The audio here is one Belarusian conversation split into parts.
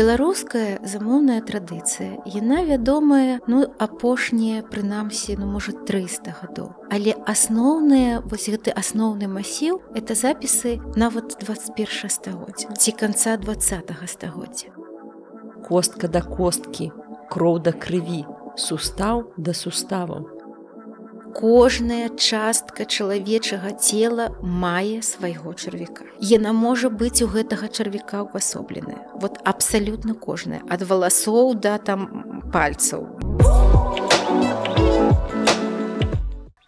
беларуская замоўная традыцыя яна вядомая ну апошнія прынамсі ну можа 300 гадоў. Але асноўныя вось гэты асноўны масіў это запісы нават 21 стагоддзя ці канца два стагоддзя. Костка да косткі кроў да крыві сустаў да суставаў кожная частка чалавечага цела мае свайго чарвіка. Яна можа быць у гэтага чарвіка ўвасобленая. Вот абсалютна кожная ад валасоў да там пальцаў.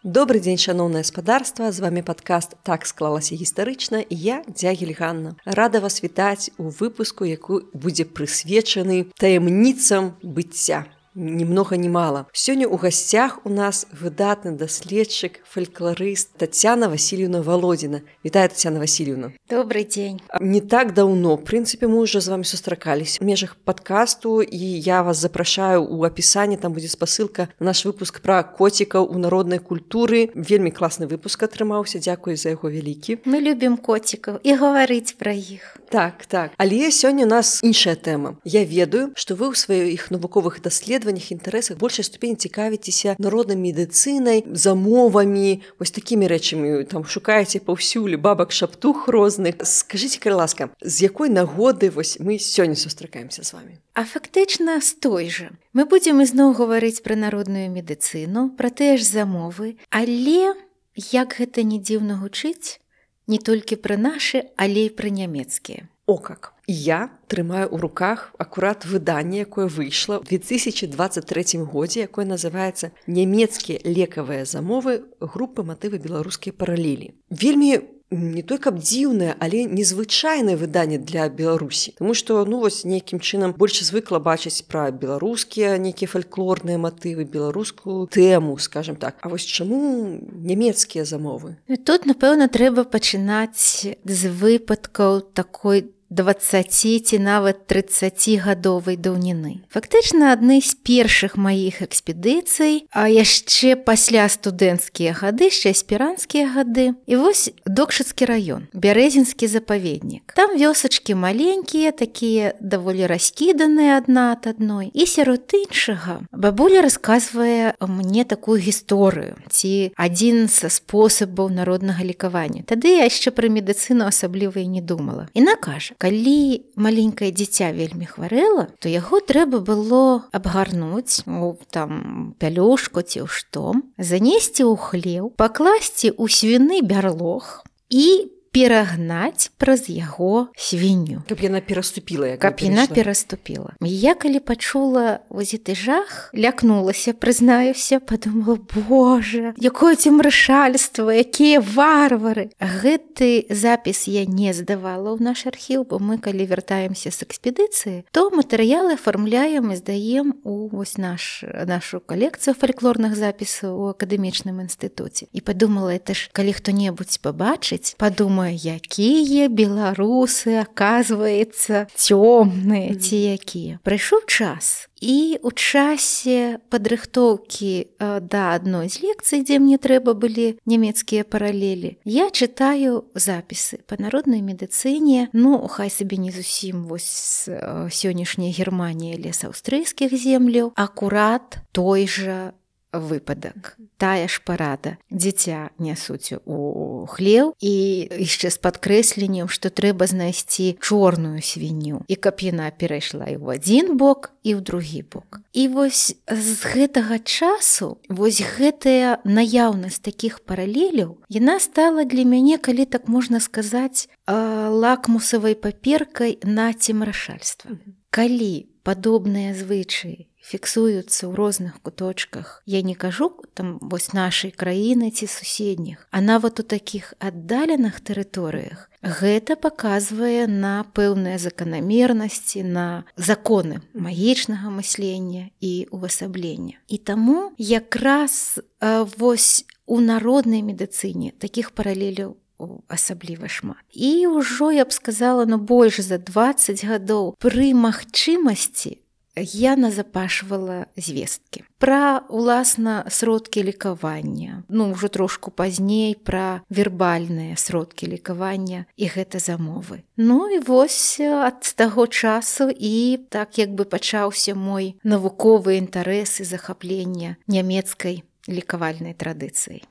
Добры дзень шаноўнае спадарства з вами падкаст так склалася гістарычна і я дзягель Ганна рада вас вітаць у выпуску якую будзе прысвечаны таямніцам быцця ни много ни мало. Сегодня у гостях у нас выдатный доследчик, фольклорист Татьяна Васильевна Володина. Витаю, Татьяна Васильевна. Добрый день. Не так давно, в принципе, мы уже с вами сустракались в межах подкасту, и я вас запрашаю у описания, там будет посылка на наш выпуск про котиков у народной культуры. Вельми классный выпуск отрымался, дякую за его великий. Мы любим котиков и говорить про их. Так, так. Але сегодня у нас іншая тема. Я ведаю, что вы у своих навуковых даследаваннях інтарэсах большай ступені цікавіцеся народнай медыцынай замовамі вось такімі рэчамі там шукаеце паўсюль бабак шаптух розных скажитеце калі ласка з якой нагоды вось мы сёння сустракаемся з вами а фактычна з той жа мы будзем ізноў гаварыць пра народную медыцыну пра тыя ж замовы але як гэта не дзіўна гучыць не толькі пра нашы але і пра нямецкія о как! Я трымаю ў руках акурат выданне якое выйшло в 2023 годзе якое называется нямецкія лекавыя замовы групы матывы беларускія паралелі вельмі не той каб дзіўнае але незвычайнае выданне для беларусі тому что ну вось нейкім чынам больш звыкла бачыць пра беларускія нейкія фальклорныя матывы беларускую тэму скажем так. А вось чаму нямецкія замовы? Тут напэўна трэба пачынаць з выпадкаў такой для 20 ці нават 30гадовай даўніны. Фактычна адны з першых маіх экспедыцый, а яшчэ пасля студэнцкія гады, яшчэ аспіранцкія гады. І вось докшыцкі раён, бярэзінскі запаведнік. Там вёсачкі маленькія, такія даволі раскіданыя адна ад адной. І сярод іншага бабуля расказвае мне такую гісторыю ці адзін са спосабаў народнага лекавання. Тады я яшчэ пра медыцыну асабліва і не думала. І накажа, калі маленькае дзіця вельмі хварэла то яго трэба было абгарнуць у там пялюшку ці ў што занесці ў хлеў пакласці ў свіны бярлог і перагнаць праз яго свінню. Каб яна пераступіла каб яна пераступіла. Я калі пачула возіты жах лякнулася прызнаюся подумала Боже якое ці мрышальства якія варвары! Гэты запіс я не здавала ў наш архіў бо мы калі вяртаемся з экспедыцыі то матэрыялы аформляем і здаем у вось наш нашу калекцыю фальклорных запісаў у акадэмічным інстытуце. І подумала это ж калі хто-небудзь пабачыць подумаю думаю якія беларусы оказывается цёмныя ці якія. Прыйшоў час і у часе падрыхтоўкі да адной з лекцый дзе мне трэба былі нямецкія паралелі я чытаю запісы па народнай медыцыне. Ну хай сабе не зусім вось сённяшняя германія лес аўстрыйскіх земляў. Акурат той жа выпадак. Тая ж парада дзіця нясуць у хлеў і яшчэ з падкрэсленнем што трэба знайсці чорную свінню. І каб яна перайшла і ў адзін бок і ў другі бок. І вось з гэтага часу вось гэтая наяўнасць такіх паралеляў яна стала для мяне калі так можна сказаць лакмусавай паперкай на цемрашальства. Калі падобныя звычаі фіксуюцца ў розных куточках. Я не кажу там вось нашай краіны ці суседніх, а нават у такіх аддаленых тэрыторыях. Гэта паказвае на пэўныя заканамернасці, на законы магічнага мыслення і увасаблення. І таму якраз вось у народнай медыцыне такіх паралеляў асабліва шмат. І ўжо я б сказала ну больш за 20 гадоў пры магчымасці я назапашвала звесткі пра уласна сродкі лекавання ну ўжо трошку пазней пра вербальныя сродкі лекавання і гэта замовы. Ну і вось ад таго часу і так як бы пачаўся мой навуковы інтарэс і захаплення нямецкай лекавальнай традыцыі.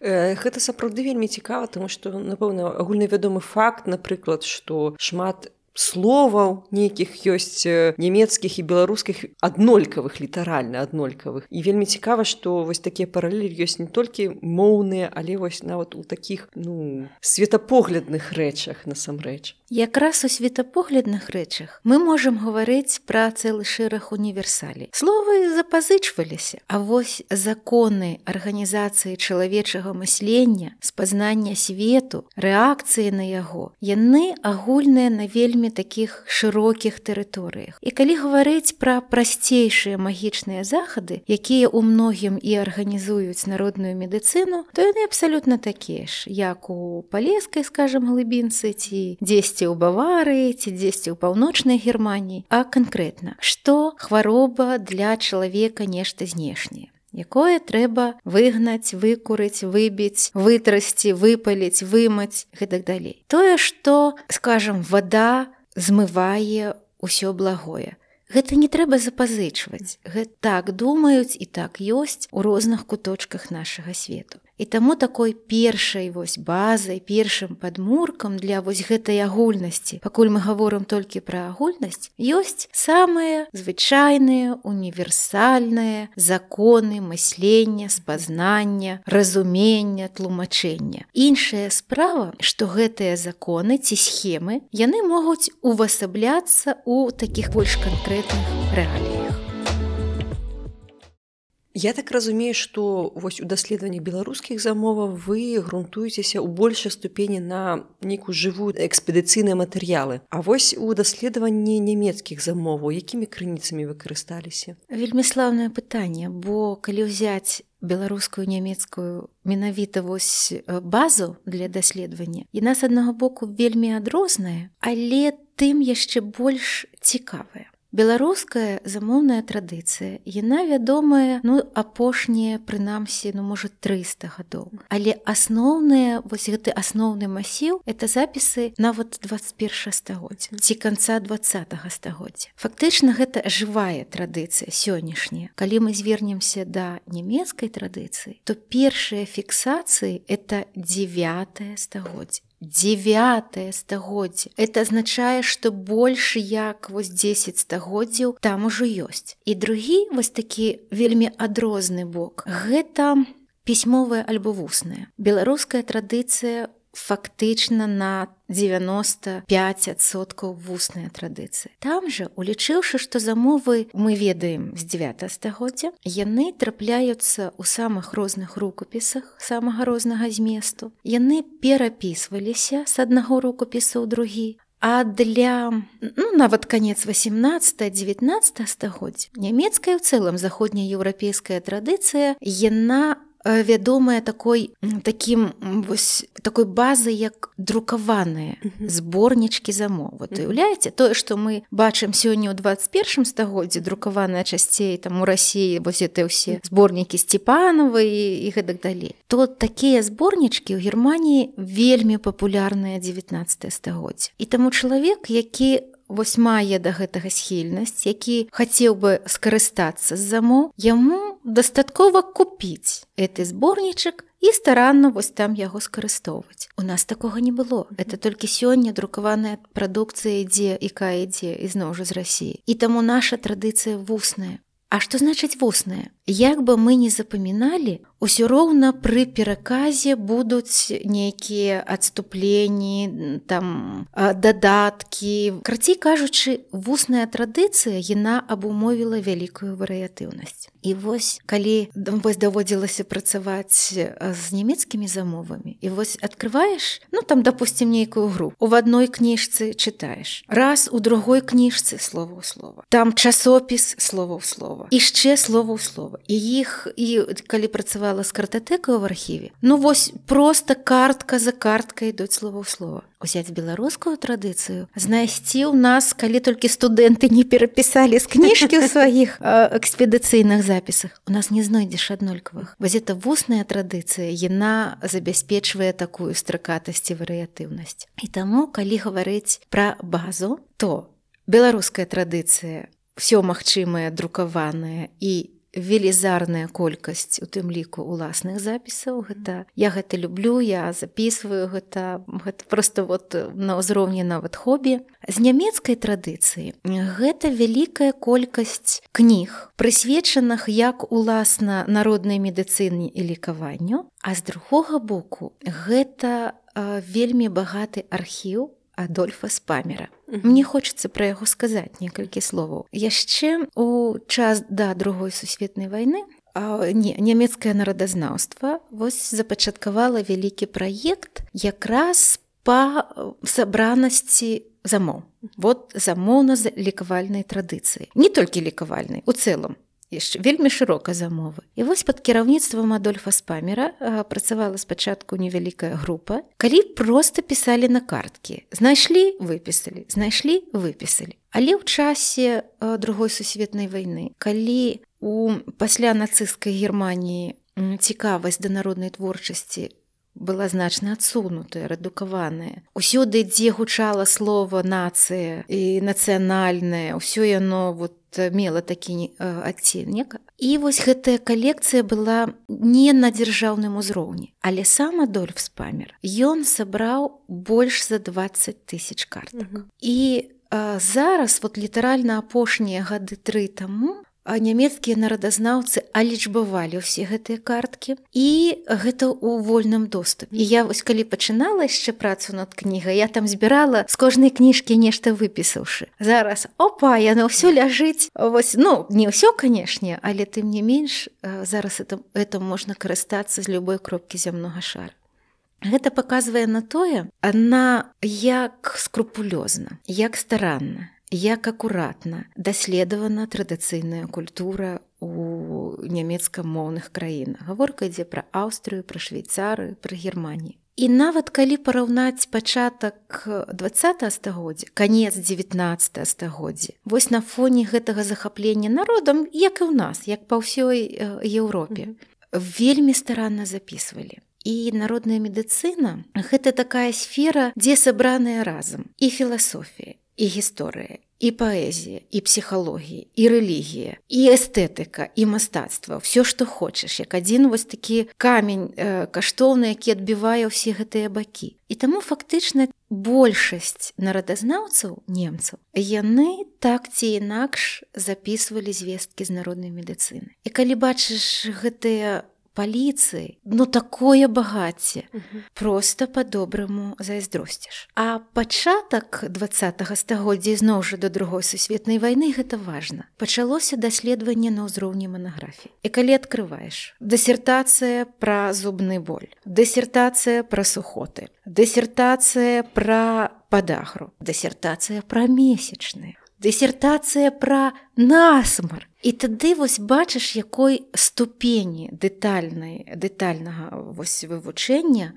Гэта сапраўды вельмі цікава тому что напэўна агульнавядомы факт напрыклад что шмат словаў нейкіх ёсць нямецкіх і беларускіх аднолькавых літаральна аднолькавых. І вельмі цікава што вось такія паралелі ёсць не толькі моўныя але вось нават у такіх ну светапоглядных рэчах насамрэч. Якраз у светапоглядных рэчах мы можам гаварыць пра цэлы шэраг універсалі. Словы запазычваліся а вось законы арганізацыі чалавечага мыслення спазнання свету рэакцыі на яго яны агульныя на вельмі такіх шырокіх тэрыторыях. І калі гаварыць пра прасцейшыя магічныя захады якія ў многім і арганізуюць народную медыцыну то яны абсалютна такія ж як у палескай скажем глыбінцы ці дзесьці ў баварыі ці дзесьці ў паўночнай германіі. А канкрэтна што хвароба для чалавека нешта знешняе якое трэба выгнаць выкурыць выбіць вытрасці выпаліць вымаць гэтак далей тое што скажем вода змывае ўсё благое Гэта не трэба запазычваць. Гэта так думаюць і так ёсць у розных куточках нашага свету. І таму такой першай вось базай першым падмуркам для вось гэтай агульнасці. Пакуль мы гаворым толькі пра агульнасць ёсць самыя звычайныя універсальныя законы мыслення спазнання разумення тлумачэння. Іншая справа што гэтыя законы ці схемы яны могуць увасабляцца ў такіх больш канкрэтных рэаліях Я так разумею, што вось у даследаванні беларускіх замоваў вы грунтуецеся ў большай ступені на нейкую жывую экспедыцыйныя матэрыялы. А вось у даследаванні нямецкіх замоваў, якімі крыніцамі выкарысталіся. Вельмі слаўнае пытанне, бо калі ўзяць беларускую нямецкую менавіта вось базу для даследавання. Яна з аднаго боку вельмі адрозная, але тым яшчэ больш цікавая беларуская замоўная традыцыя яна вядомая ну апошнія прынамсі ну можа 300 гадоў. Але асноўныя вось гэты асноўны масіў это запісы нават 21 стагоддзя ці канца два стагоддзя. Фактычна гэта жывая традыцыя сённяшняя. Калі мы звернемся да нямецкай традыцыі то першыя фіксацыі это 9 стагоддзя девятое стагоддзе это азначае что больш як вось 10 стагоддзяў там ужо ёсць і другі вось такі вельмі адрозны бок гэта пісьмовая альбо вусная беларуская традыцыя фактычна на 95соткаў вусная традыцыя. Там жа, улічыўшы, што замовы мы ведаем з 9 стагоддзя, яны трапляюцца ў самых розных рукапісах самага рознага зместу. Яны перапісваліся з аднаго рукапіса ў другі, А для ну, нават канец 18-19 стагоддзя нямецкая ў цэлым заходнееўрапейская традыцыя яна вядомая такой таким вось такой базы як друкаваныя зборнічкі замоў вот уяўляеце тое што мы бачым сёння ў 21 стагоддзе друкаваная часцей там у рассіі вось это ўсе зборнікі сціпанавы і, і гэтак далей то такія зборнічкі ў германії вельмі папулярныя 19 стагоддзе і таму чалавек які вось мае да гэтага схільнасць які хацеў бы скарыстацца з замоў яму дастаткова купіць гэты зборнічак і старанна вось там яго скарыстоўваць. У нас такога не было. Это толькі сёння друкаваная прадукцыя ідзе якая ідзе ізноў жа з рассіі і таму наша традыцыя вусная А што значыць вусная як бы мы не запаміналі усё роўна пры пераказе будуць нейкія адступленні там дадаткі крацей кажучы вусная традыцыя яна абумовіла вялікую варыятыўнасць і вось калі вось даводзілася працаваць з нямецкімі замовамі і вось открываеш ну там допустим нейкую групу в адной кніжцы чытаеш. Раз у другой кніжцы слова ў слова там часопіс слова ў слова яшчэ слова ў слова і іх і калі працавала з картатэкаю в архіве ну вось просто картка за карткай ідуць слова слова узяць беларускую традыцыю знайсці ў нас калі толькі студэнты не перапісалі з кніжкі ў сваіх экспедыцыйных запісах у нас не знойдзеш аднолькавых это вусная традыцыя яна забяспечвае такую стракатасць і варыятыўнасць і таму калі гаварыць пра базу то беларуская традыцыя все магчымае друкаванае і велізарная колькасць у тым ліку уласных запісаў. Гэта я гэта люблю я записываю гэта гэта просто вот на ўзроўні нават хобі. З нямецкай традыцыі гэта вялікая колькасць кніг прысвечаных як уласна народнай медыцыне і лікаванню. А з другога боку гэта вельмі багаты архіў Адольфа спамера. Мне хочацца пра яго сказаць некалькі словаў. Яшчэ у час да другой сусветнай вайны не, нямецкае нарадазнаўства вось запачаткавала вялікі праект якраз па сабранасці замоў. Вот замоўна з лікавальнай традыцыі. Не толькі лікавальнай у цэлым яшчэ вельмі шырока замовы. І вось под кіраўніцтвам адольфа спамера працавала спачатку невялікая група. Калі просто пісалі на карткі. Знайшлі выпісалі знайшлі выпісалі. Але ў часе другой сусветнай вайны калі у пасля нацысцкай германії цікавасць да народнай творчасці была значна адсунутая рэдукаваная. Усюды дзе гучала слова нацыя і нацыянальная ўсё яно вот мела такі адценнік і вось гэтая калекцыя была не на дзяржаўным узроўні але сам адольф спамер. Ён сабраў больш за 20 тысяч картак -hmm. і а, зараз вот літаральна апошнія гады тры таму нямецкія нарадазнаўцы алічбавалі ўсе гэтыя карткі. І гэта ў вольным доступе. І я вось калі пачынала яшчэ працу над кнігай я там збірала з кожнай кніжкі нешта выпісаўшы. Зараз опа яно ўсё ляжыць. Вось ну не ўсё канешне але тым не менш зараз это это можна карыстацца з любой кропкі зямнога шара. Гэта паказвае на тое, адна як скрупулёзна, як старанна, як акуратна даследавана традыцыйная культура у нямецкамоўных краінах. Гаворка ідзе пра Аўстрыю, пра швейцары, пра Геррманіі. І нават калі параўнаць пачатак 20 стагоддзя, канец 19 стагоддзя, вось на фоне гэтага захаплення народам, як і ў нас, як па ўсёй Еўропе, вельмі старанна записывалі. І народная медыцына гэта такая сфера, дзе сабраныя разам і філасофія, і гісторыя і паэзія і псіхалогія і рэлігія і эстэтыка і мастацтва. Все што хочаш. Як адзін вось такі камень э, каштоўны які адбівае ўсе гэтыя бакі. І таму фактычна большасць нарадазнаўцаў немцаў яны так ці інакш записывалі звесткі з народнай медыцыны. І калі бачыш гэтыя паліцыі ну такое багацце. Просто по-добраму зайздросціш. А пачатак два стагоддзя зноў жа да другой сусветнай вайны гэта важна. Пачалося даследаванне на ўзроўні манаграфіі. І калі открываеш дысертацыя пра зубны боль дысертацыя пра сухоты дысертацыя пра падахру дысертацыя пра месячныя дысертацыя пра насмар. І тады вось бачыш якой ступені дэтальнай дэтальнага вось вывучэння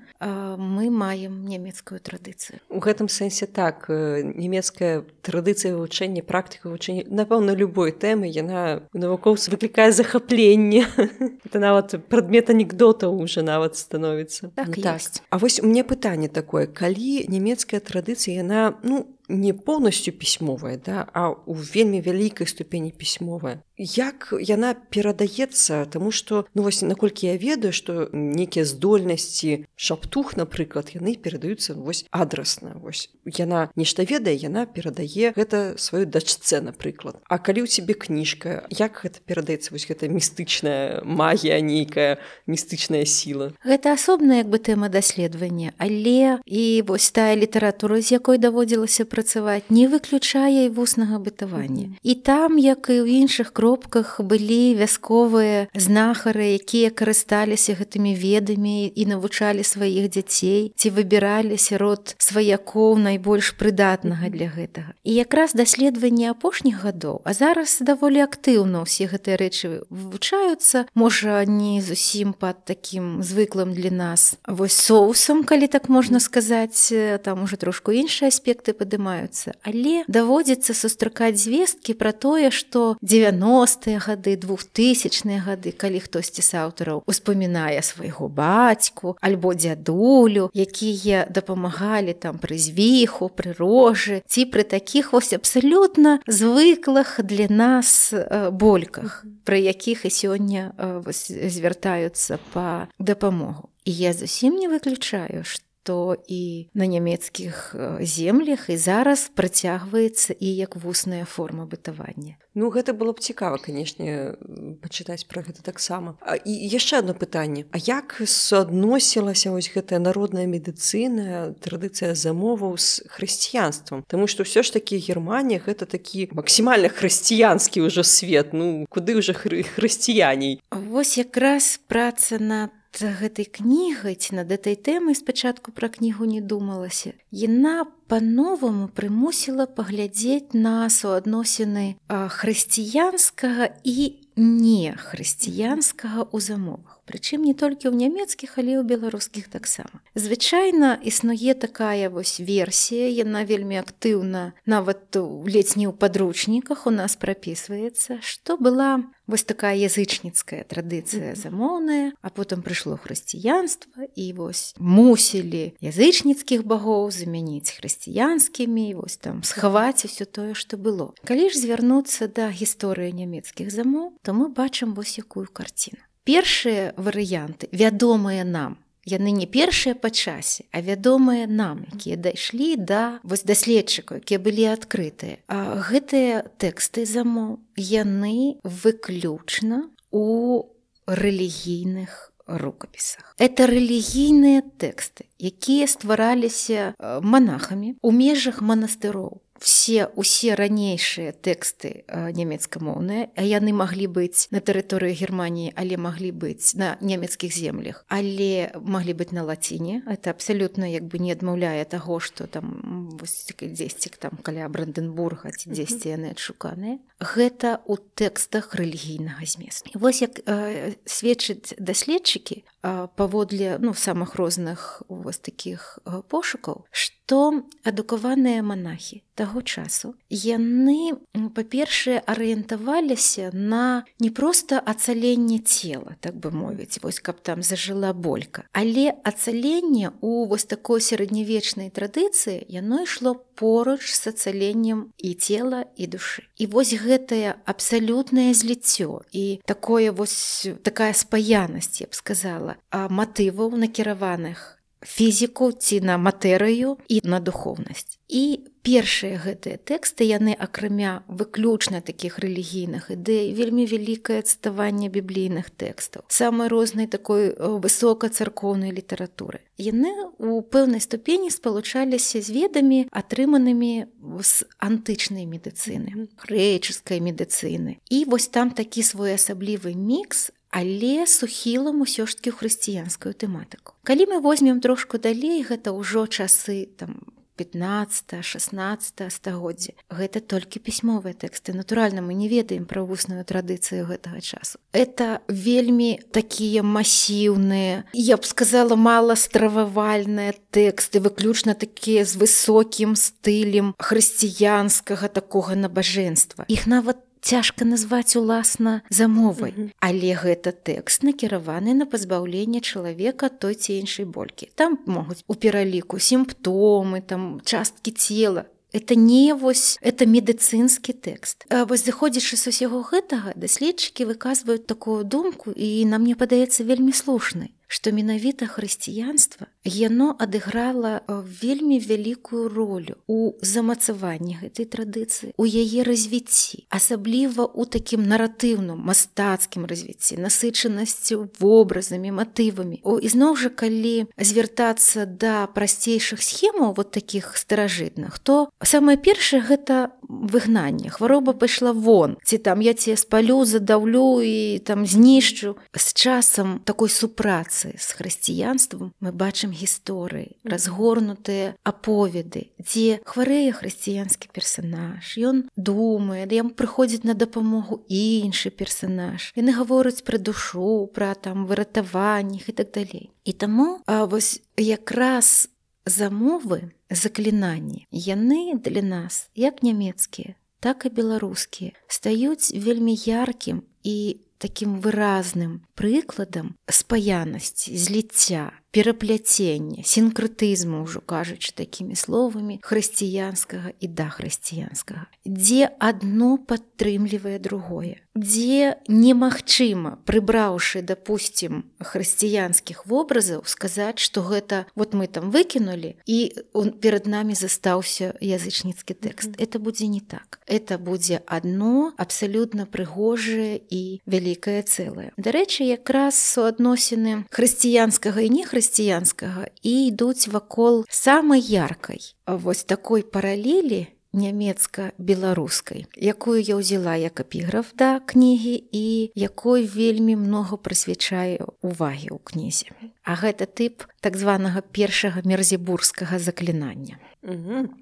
мы маем нямецкую традыцыю. У гэтым сэнсе так нямецкая традыцыя вывучэння практыка вывучэння напэўна любой тэмы яна навукоўцы выклікае захапленне. Это нават прадмет анекдота уже нават становіцца. Так, так. А вось у мне пытанне такое калі нямецкая традыцыя яна ну не поўнасцю пісьмовая да а у вельмі вялікай ступені пісьмовая як яна перадаецца тому что ну вось наколькі я ведаю что некія здольнасці шаптух напрыклад яны перадаюцца вось адрасна вось яна нешта ведае яна перадае гэта сваю дачце напрыклад. А калі ў цябе кніжка як гэта перадаецца? Вось гэта містычная магія нейкая містычная сіла? Гэта асобная як бы тэма даследавання. Але і вось тая літаратура з якой даводзілася працаваць не выключае і вуснага бытавання. І там як і ў іншых кру кропках былі вясковыя знахары якія карысталіся гэтымі ведамі і навучалі сваіх дзяцей ці выбіралі сярод сваякоў найбольш прыдатнага для гэтага. І якраз даследаванне апошніх гадоў а зараз даволі актыўна ўсе гэтыя рэчы вывучаюцца можа не зусім пад такім звыклым для нас вось соусам калі так можна сказаць там уже трошку іншыя аспекты падымаюцца але даводзіцца сустракаць звесткі пра тое што 90-е гады двухтысячныя гады калі хтосьці з аўтараў успамінае свайго бацьку альбо дзядулю якія дапамагалі там пры звіху прырожы ці пры такіх вось абсалютна звыклых для нас больках пра якіх і сёння звяртаюцца па дапамогу. І я зусім не выключаю што то і на нямецкіх землях і зараз працягваецца і як вусная форма бытавання. Ну гэта было б цікава, канешне, пачытаць пра гэта таксама. І яшчэ одно пытанне. А як суадносілася вось гэтая народная медыцына, традыцыя замоваў з хрысціянствам. Таму што ўсё ж такі Германія гэта такі максімальна хрысціянскі ўжо свет, ну куды ўжо хры хрысціяней. Вось якраз праца на гэтай кнігай ці над этой тэмай спачатку пра кнігу не думалася. Яна па-новаму прымусіла паглядзець на суадносіны хрысціянскага і не хрысціянскага ў замовах. Прычым не толькі ў нямецкіх, але ў беларускіх таксама. Звычайна існуе такая вось версія, яна вельмі актыўна нават ледзь не ў падручніках у нас прапісваецца, што была вось такая язычніцкая традыцыя замоўная, а потым прыйшло хрысціянства і вось мусілі язычніцкіх багоў замяніць хрысціянскімі, вось там схаваць усё тое, што было. Калі ж звярнуцца да гісторыі нямецкіх замоў, то мы бачым вось якую карціну першыя варыянты вядомыя нам яны не першыя па часе а вядомыя нам якія дайшлі да вось даследчыкаў якія былі адкрытыя. А гэтыя тэксты замоў яны выключна у рэлігійных рукапісах. Это рэлігійныя тэксты якія ствараліся манахамі у межах манастыроў все усе ранейшыя тэксты нямецкамоўныя. А яны маглі быць на тэрыторыі германії але маглі быць на нямецкіх землях але маглі быць на лаціне. Это абсалютна як бы не адмаўляе таго что там дзесьці там каля бранденбурга ці дзесьці яны адшуканыя. Гэта у тэкстах рэлігійнага зместу. Вось як э, сведчыць даследчыкі паводле ну самых розных у вас таких пошукаў што адукаваныя монахі таго часу. Яны па-першае арыентаваліся на не проста ацаленне цела так бы мовіць вось каб там зажыла болька але ацаленне у вось такой сярэднявечнай традыцыі яно ішло поруч з ацаленнем і цела і душы. І вось гэтае абсалютнае зліццё і такое вось такая спаянасць я б сказала матываў накіраваных фізіку ці на матэрыю і на духоўнасць. І першыя гэтыя тэксты яны акрамя выключна такіх рэлігійных ідэй вельмі вялікае адставанне біблійных тэкстаў самай рознай такой высокацаркоўнай літаратуры. Яны у пэўнай ступені спалучаліся з ведамі атрыманымі з антычнай медыцыны, грэчаскай медыцыны. І вось там такі своеасаблівы мікс але сухілам усё ж таки ў хрысціянскую тэматыку. Калі мы возьмем трошку далей, гэта ўжо часы там 15 16 стагоддзя гэта толькі пісьмовыя тэксты. Натуральна мы не ведаем пра вусную традыцыю гэтага часу. Это вельмі такія масіўныя я б сказала мала стрававальныя тэксты выключна такія з высокім стылем хрысціянскага такога набажэнства. Іх нават цяжка назваць уласна замовай mm -hmm. але гэта тэкст накіраваны на пазбаўленне чалавека той ці іншай болькі. Там могуць у пераліку сімптомы там часткі цела. Это не вось это медыцынскі тэкст. А вось заходзячы з усяго гэтага даследчыкі выказваюць такую думку і нам мне падаецца вельмі слушнай што менавіта хрысціянства яно адыграла вельмі вялікую ролю у замацаванні гэтай традыцыі у яе развіцці асабліва у такім наратыўным мастацкім развіцці насычанасцю вобразамі матывамі. О ізноў жа калі звяртацца да прасцейшых схемаў вот таких старажытных то самае першае гэта выгнанне. Хвароба пайшла вон ці там я тебе спалю задаўлю і там знішчу. З часам такой супрацы з хрысціянствам мы бачым гісторыі разгорнутыя аповеды дзе хварэе хрысціянскі персанаж ён думае яму прыходзіць на дапамогу іншы персанаж. Яны гавораць пра душу пра там выратаваннях і так далей. І таму а вось якраз замовы заклінанні яны для нас як нямецкія так і беларускія стаюць вельмі яркім і такім выразным прыкладам спаянасці зліцця перапляцення сінкрэтызму ўжо кажучы такімі словамі хрысціянскага і да хрысціянскага дзе адно падтрымлівае другое. Дзе немагчыма прыбраўшы допустим хрысціянскіх вобразаў сказаць что гэта вот мы там выкінули і он перад нами застаўся язычніцкі тэкст это будзе не так. Это будзе одно абсалютна прыгожае і вялікае цэлае дарэчы якраз суадносіны хрысціянскага і нехрысці хрысціянскага і ідуць вакол самай яркай вось такой паралелі нямецка-беларускай якую я ўзяла як эпіграф да кнігі і якой вельмі многа прысвячае увагі ў кнізе. А гэта тып так званага першага мерзебургскага заклінання.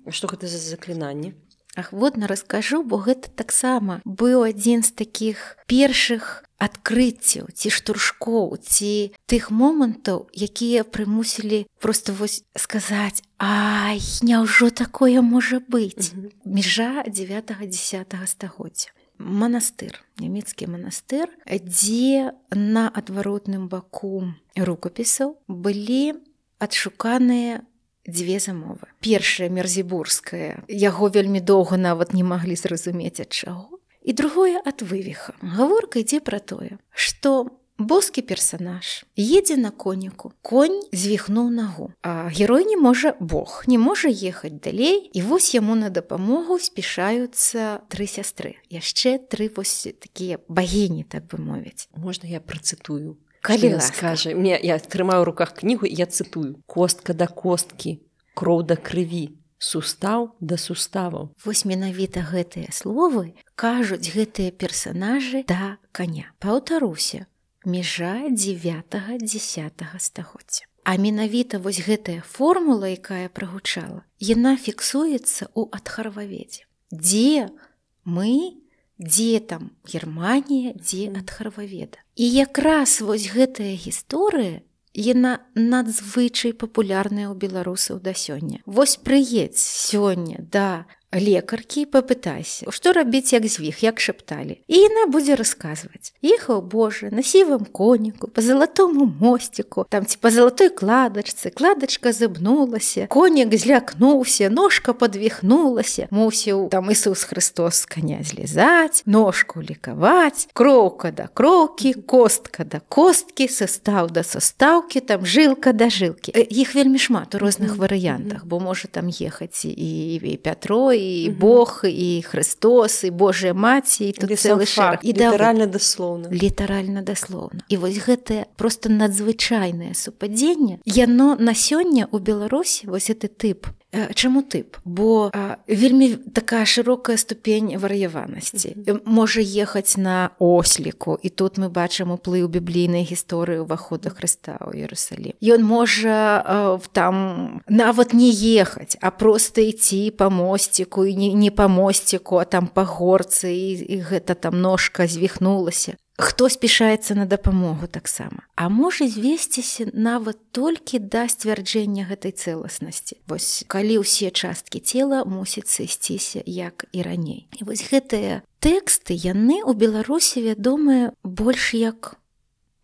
Что гэта за заклінанне? Ахвотна раскажу бо гэта таксама быў адзін з такіх першых адкрыццяў ці штуршкоў ці тых момантаў якія прымусілі просто вось сказаць ай няўжо такое можа быць межа 9 10 стагоддзя манастыр нямецкі манастыр дзе на адваротным баку рукапісаў былі адшуканыя дзве замовы. Першая мерзібурская, яго вельмі доўга нават не маглі зразумець ад чаго. І другое ад вывіха. Гаворка ідзе пра тое, што боскі персанаж едзе на коніку, конь звіхнуў нагу. А герой не можа Бог, не можа ехаць далей і вось яму на дапамогу спішаюцца тры сястры. яшчэ тры вось такія багіні так бы мовіць. Можна я працытую калі скажа мне я трымаю ў руках кнігу я цытую костка да косткі кроў да крыві сустаў да суставаў. Вось менавіта гэтыя словы кажуць гэтыя персонажы да коня паўтаруся межа 9 10 стагоддзя. А менавіта вось гэтая формула якая прагучала яна фіксуецца ў адхарваведзе. Дзе мы дзе там Германія, дзе ад харваведа. І якраз вось гэтая гісторыя, Яна надзвычай папулярная ў беларусаў да сёння. Вось прыедзь сёння да лекаркі папытайся што рабіць як звіх як шапталі і яна будзе расказваць ехаў Божа на сівым коніку по залатому мосціку там ці па залатой кладачцы кладачка забнулася конік злякнуўся ножка подвіхнулася мусіў там Ісус Христос коня злізаць ножку лікаваць кроўка да кроўкі костка да косткі состав да состаўкі там жылка да жылкі іх вельмі шмат у розных варыянтах бо можа там ехаць і, і Пятро і Бог і Христос і Божая маці і тут цэлы шар. і літаральна даслоўна літаральна даслоўна і вось гэтае просто надзвычайнае супадзенне яно на сёння у Беларусі вось гэты тып Чаму тып? Бо а, вельмі такая шырокая ступень вар'яванасці. Mm -hmm. можа ехаць на осліку і тут мы бачым уплыў біблійнай гісторыі ўвахода Хрыста ў Ерусалім. Ён можа а, там нават не ехаць, а проста ісці па мосціку і не, не па мосціку, а там па горцы і, і гэта там ножка звіхнулася хто спішаецца на дапамогу таксама? А можа звесціся нават толькі да сцвярджэння гэтай цэласнасці. Вось калі ўсе часткі цела мусіць сысціся як і раней. І вось гэтыя тэксты яны ў беларусі вядомыя больш як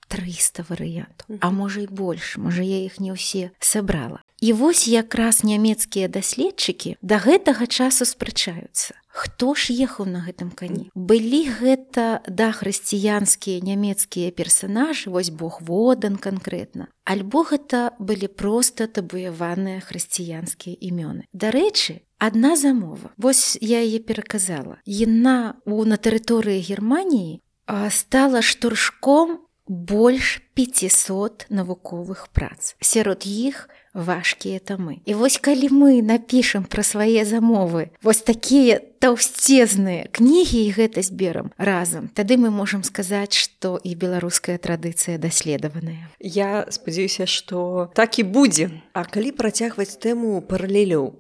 300 варыянтаў а можа і больш можа я іх не ўсе сабрала і вось якраз нямецкія даследчыкі да гэтага часу спрачаюцца. Хто ж ехаў на гэтым кані? Былі гэта да хрысціянскія нямецкія персонажы вось бог водан канкрэтна альбо гэта былі проста табуяваныя хрысціянскія імёны. Дарэчы адна замова. Вось я яе пераказала. Яна у на тэрыторыі германії стала штуршком больш 500 навуковых прац. Сярод іх важкія тамы. І вось калі мы напішам пра свае замовы, вось такія таўсцезныя кнігі і гэта зберам разам, тады мы можам сказаць, што і беларуская традыцыя даследаваная. Я спадзяюся, што так і будзе. А калі працягваць тэму паралеляў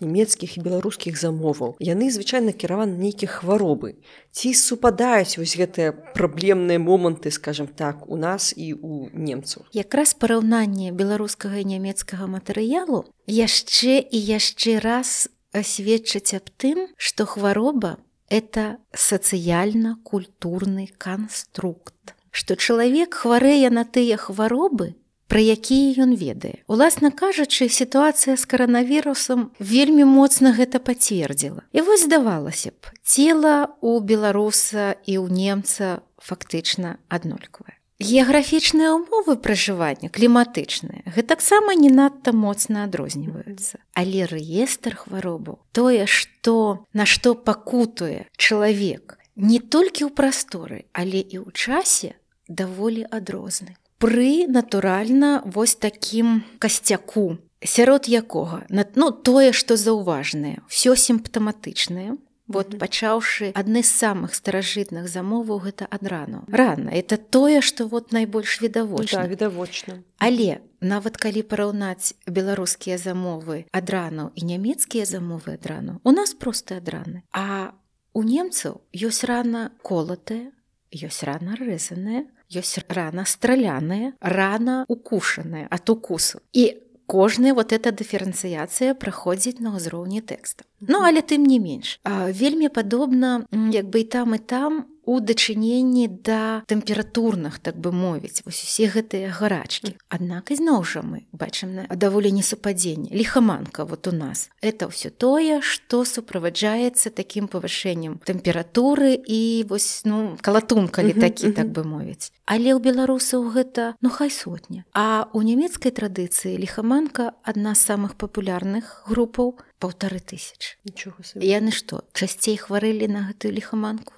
нямецкіх і беларускіх замоваў, яны звычайна кіраваны нейкія хваробы. Ці супадаюць вось гэтыя праблемныя моманты, скажем так, у нас і у немцаў. Якраз параўнанне беларускага і нямецкага матэрыялу яшчэ і яшчэ раз асведчыць аб тым, што хвароба это сацыяльна-культурны канструкт, што чалавек хварэе на тыя хваробы, пра якія ён ведае. Уласна кажучы, сітуацыя з каранавірусам вельмі моцна гэта пацвердзіла. І вось здавалася б, цела у беларуса і ў немца фактычна аднолькавае. Геаграфічныя ўмовы пражывання кліматычныя гэтаксама не надта моцна адрозніваюцца. Але рэестр хваробаў тое, што на што пакутуе чалавек не толькі ў прасторы, але і ў часе даволі адрозны. Пры натуральна вось такім касцяку, сярод якога ну, тое, што заўважнае, ўсё сімптаматычнае, Вот пачаўшы адны з самых старажытных замоваў гэта ад рану. Рана это тое, што вот найбольш відавочна да, відавочна. Але нават калі параўнаць беларускія замовы ад рану і нямецкія замовы ад рану, у нас проста ад раны. А у немцаў ёсць рана колатая, ёсць рана рэзаная, ёсць рана страляная, рана укушаная ад укусу. І кожная вот эта дыферэнцыяцыя праходзіць на ўзроўні тэкста. Ну але тым не менш вельмі падобна як бы і там і там у дачыненні да тэмпературных так бы мовіць. Вось усе гэтыя гарачкі. Аднак ізноў жа мы бачым на даволі несупадзенне лихаманка вот у нас. Это ўсё тое што суправаджаецца такім павышэннем тэмпературы і вось ну калатун калі такі так бы мовіць. Але ў беларусаў гэта ну хай сотня. А у нямецкай традыцыі лихаманка адна з самых папулярных групаў полторы тысяч яны што часцей хварэлі на гэтую лихаманку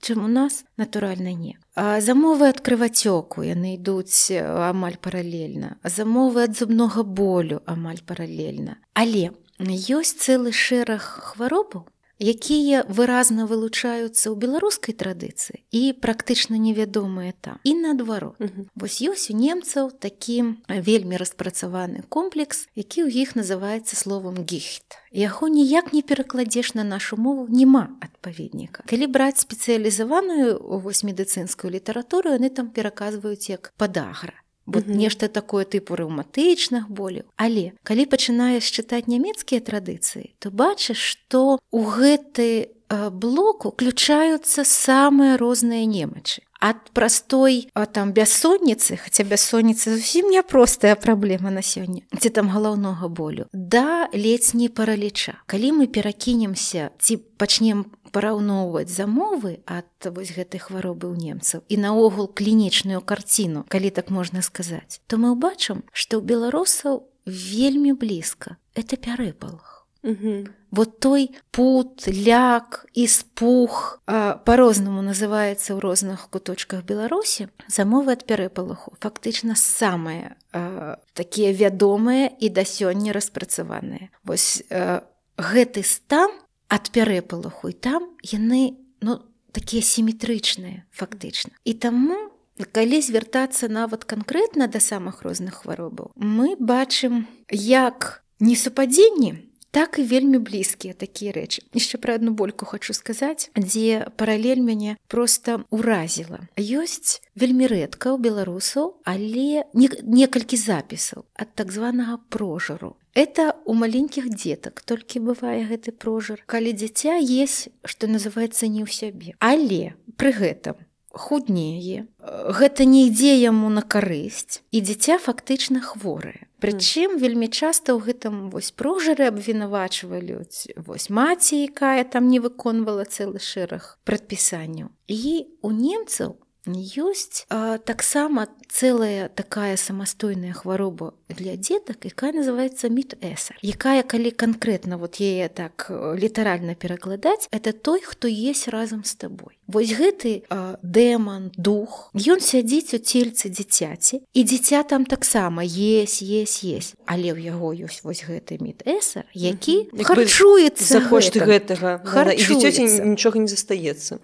чым у нас натуральна не. А замовы ад крывацёку яны ідуць амаль паралельна. Замовы ад зубнога болю амаль паралельна. Але ёсць цэлы шэраг хваробаў якія выразна вылучаюцца ў беларускай традыцыі і практычна невядомыя там. І наадварот. Вось ёсць у немцаў такі вельмі распрацаваны комплекс які ў іх называецца словом гіхт яго ніяк не перакладзеш на нашу мову няма адпаведніка. Калі браць спецыялізаваную вось медыцынскую літаратуру яны там пераказваюць як падагра вот mm -hmm. нешта такое тыпу рэўматычных боляў але калі пачынаеш чытаць нямецкія традыцыі то бачыш што у гэты блок уключаюцца самыя розныя немачы ад простой а там бяссонніцы хаця бяссонніца зусім няпростая праблема на сёння ці там галаўнога болю да ледзь не параліча калі мы перакінемся ці пачнем параўноўваць замовы ад вось гэтай хваробы ў немцаў і наогул клінічную карціну калі так можна сказаць то мы ўбачым што ў беларусаў вельмі блізка. Это пярэпалах вот той пут ляк і спух по-рознаму называецца ў розных куточках беларусі замовы ад пярэпалаху фактычна самыя такія вядомыя і да сёння распрацаваныя вось а, гэты стан ад пярэпалаху і там яны ну такія сіметрычныя фактычна. І таму калі звяртацца нават канкрэтна да самых розных хваробаў мы бачым як несупадзенні так і вельмі блізкія такія рэчы. Яшчэ пра адну больку хочу сказаць дзе паралель мяне просто уразіла ёсць вельмі рэдка ў беларусаў але не, некалькі запісаў ад так званага прожару. Это у маленькіх дзетак толькі бывае гэты прожар, калі дзіця есть, што называецца не ў сябе. Але пры гэтым худнее. Гэта не ідзе яму на карысць і дзіця фактычна хворае Прычым вельмі часта ў гэтым вось прожары абвінавачваюць вось маці, якая там не выконвала цэлы шэраг прадпісанняў. І у немцаў ёсць таксама цэлая такая самастойная хвароба для дзетак якая называется мітэсар якая калі канкрэтна вот яе так літаральна перакладаць это той хто есть разам з табой Вось гэты дэман дух ён сядзіць у цельцы дзіцяці і дзіця там таксама есть есть есть але ў яго ёсць вось гэты мітэсар які харчуецца за кошты гэтага нічога не застаецца.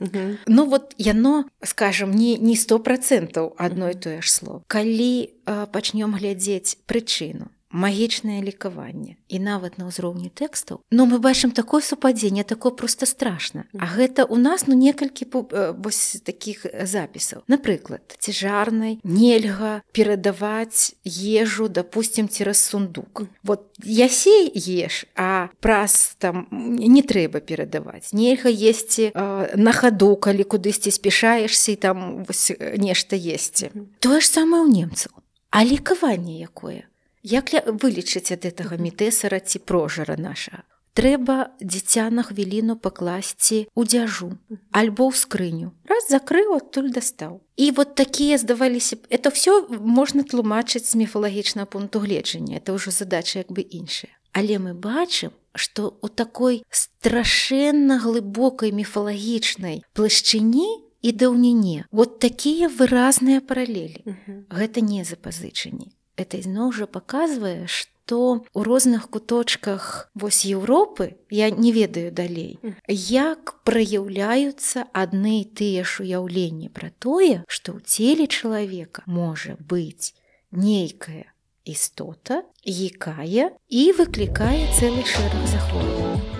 Ну вот яно скажем не не сто процентаў адной тое ж слово. Калі пачнём глядзець прычыну магічнае лекаванне і нават на ўзроўні тэкстаў но мы бачым такое супадзенне такое просто страшна А гэта у нас ну некалькі вось таких запісаў. Напрыклад цяжарнай нельга перадаваць ежу допустим цераз сундук. Вот ясей еш а праз там не трэба перадаваць. Нельга есці на хаду калі кудысьці спешаешься і там нешта есці. Тое ж самае ў немцаў. А лекаванне якое Як вылічыць ад гэтага мітэсара ці прожара наша? Трэба дзіця на хвіліну пакласці ў дзяжу альбо ў скрыню. Раз закрыў, адтуль дастаў. І вот такія здаваліся это ўсё можна тлумачыць з міфалагічнага пункту гледжання. Это ўжо задача як бы іншая. Але мы бачым, што у такой страшэнна глыбокай міфалагічнай плашчыні і даўніне вот такія выразныя паралелі. Гэта не запазычанні это ізноў жа паказвае што у розных куточках вось Еўропы я не ведаю далей як праяўляюцца адны тыя ж уяўленні пра тое што ў целе чалавека можа быць нейкая істота якая і выклікае цэлы шэраг захворвання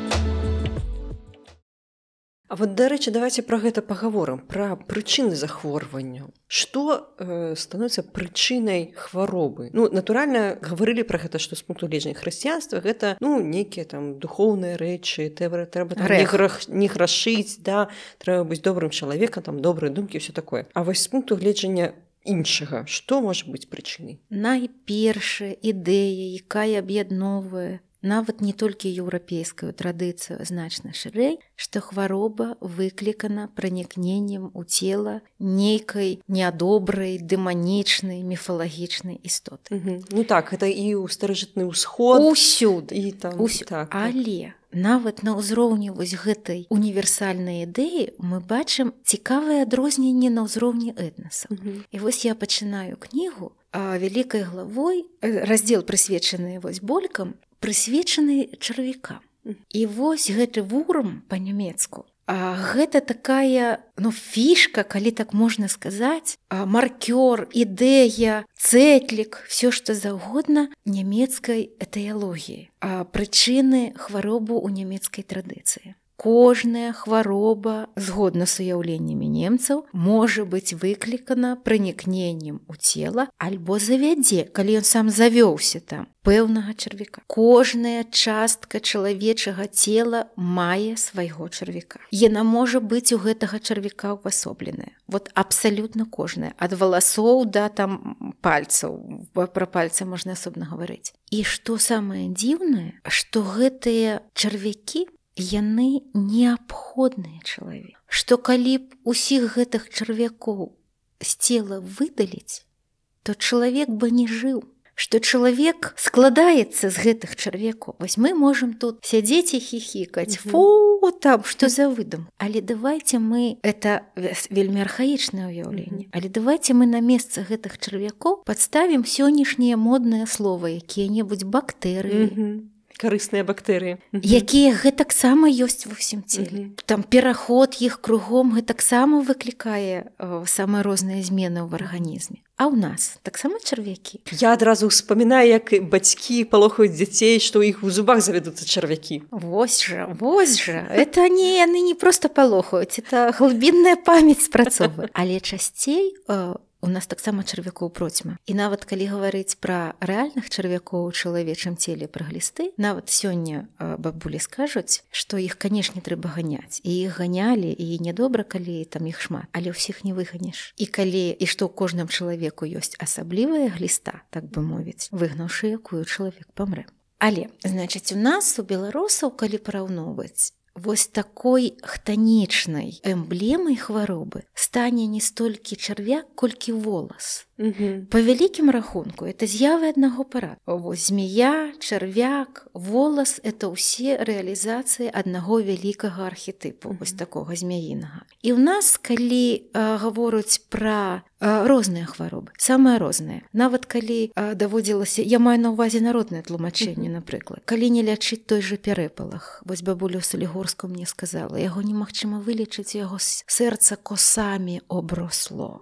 А вот дарэчы давайте пра гэта паговорам пра прычыны захворвання. Что э, становіцца прычынай хваробы? Ну натуральна гаварылі пра гэта што з пункту лежання хрысціянства гэта ну нейкія там духоўныя рэчы тэвры трэба не грашыць да трэба быць добрым чалавекам там добрыя думкі все такое. А вось з пункту гледжання іншага што можа быць прычынай? Найпершая ідэя якая аб'ядноўвае нават не толькі еўрапейскую традыцыю значна шырэй, што хвароба выклікана пранікненнем у цела нейкай нядобрай дэманічнай міфалагічнай істоты. Mm -hmm. Ну так гэта і ў старажытны ўсход усюды і там Усю... так, але нават на ўзроўні вось гэтай універсальнай ідэі мы бачым цікавае адрозненне на ўзроўні этнаса. Mm -hmm. І вось я пачынаю кнігу вялікай главой раздзел прысвечаны вось болькам прысвечаны чарвікам. І вось гэты вурм па-нямецку. А гэта такая ну, фішка, калі так можна сказаць, маркёр, ідэя, цэтлік, все што заўгодна нямецкай этыялогіі, прычыны хваробу ў нямецкай традыцыі кожная хвароба згодна з уяўленнямі немцаў можа быць выклікана пранікненнем у цела альбо завядзе калі ён сам завёўся там пэўнага чарвіка кожная частка чалавечага цела мае свайго чарвіка яна можа быць у гэтага чарвіка ўвасобленая. Вот абсалютна кожная. Ад валасоў да там пальцаў. Пра пальцы можна асобна гаварыць. І што самае дзіўнае што гэтыя чарвякі яны неабходныя чалавек што калі б усіх гэтых чарвякоў з цела выдаліць то чалавек бы не жыў. Што чалавек складаецца з гэтых чарвекаў вось мы можемм тут сядзець і хіхікаць. Фу там што за выдам але давайте мы это вельмі архаічнае ўяўленне. Але давайте мы на месца гэтых чарвякоў падставім сённяшнія модныя словы якія-небудзь бактэрыі карысныя бактэрыі якія гэтаксама ёсць ва ўсім целе. Там пераход іх кругом гэтаксама выклікае самыя розныя змены ў арганізме. А ў нас таксама чарвякі. Я адразу ўспамінаю як бацькі палохаюць дзяцей што ў іх у зубах завядуцца чарвякі. Вось жа вось жа. Это не яны не просто палохаюць это глыбінная памяць спрацовы але часцей у нас таксама чарвякоў процьма. І нават калі гаварыць пра рэальных чарвякоў у чалавечым целе пра глісты нават сёння бабулі скажуць што іх канешне трэба ганяць. І іх ганялі і нядобра калі там іх шмат але ўсіх не выганіш і калі і што кожным чалавеку ёсць асаблівая гліста так бы мовіць выгнаўшы якую чалавек памрэ. Але значыць у нас у беларусаў калі параўноўваць вось такой хтанічнай эмблемай хваробы стане не столькі чарвяк колькі волас. По вялікім рахунку это з'явы аднаго парад вось змея чарвяк волас это ўсе рэалізацыі аднаго вялікага архетыпу вось такога змяінага. І ў нас калі гавораць пра розныя хваробы самыя розныя нават калі даводзілася я маю на увазе народнае тлумачэнне напрыклад калі не лячыць той же пярэпалах вось бабулю салігорску мне сказала яго немагчыма вылечыць яго сэрца косамі обросло.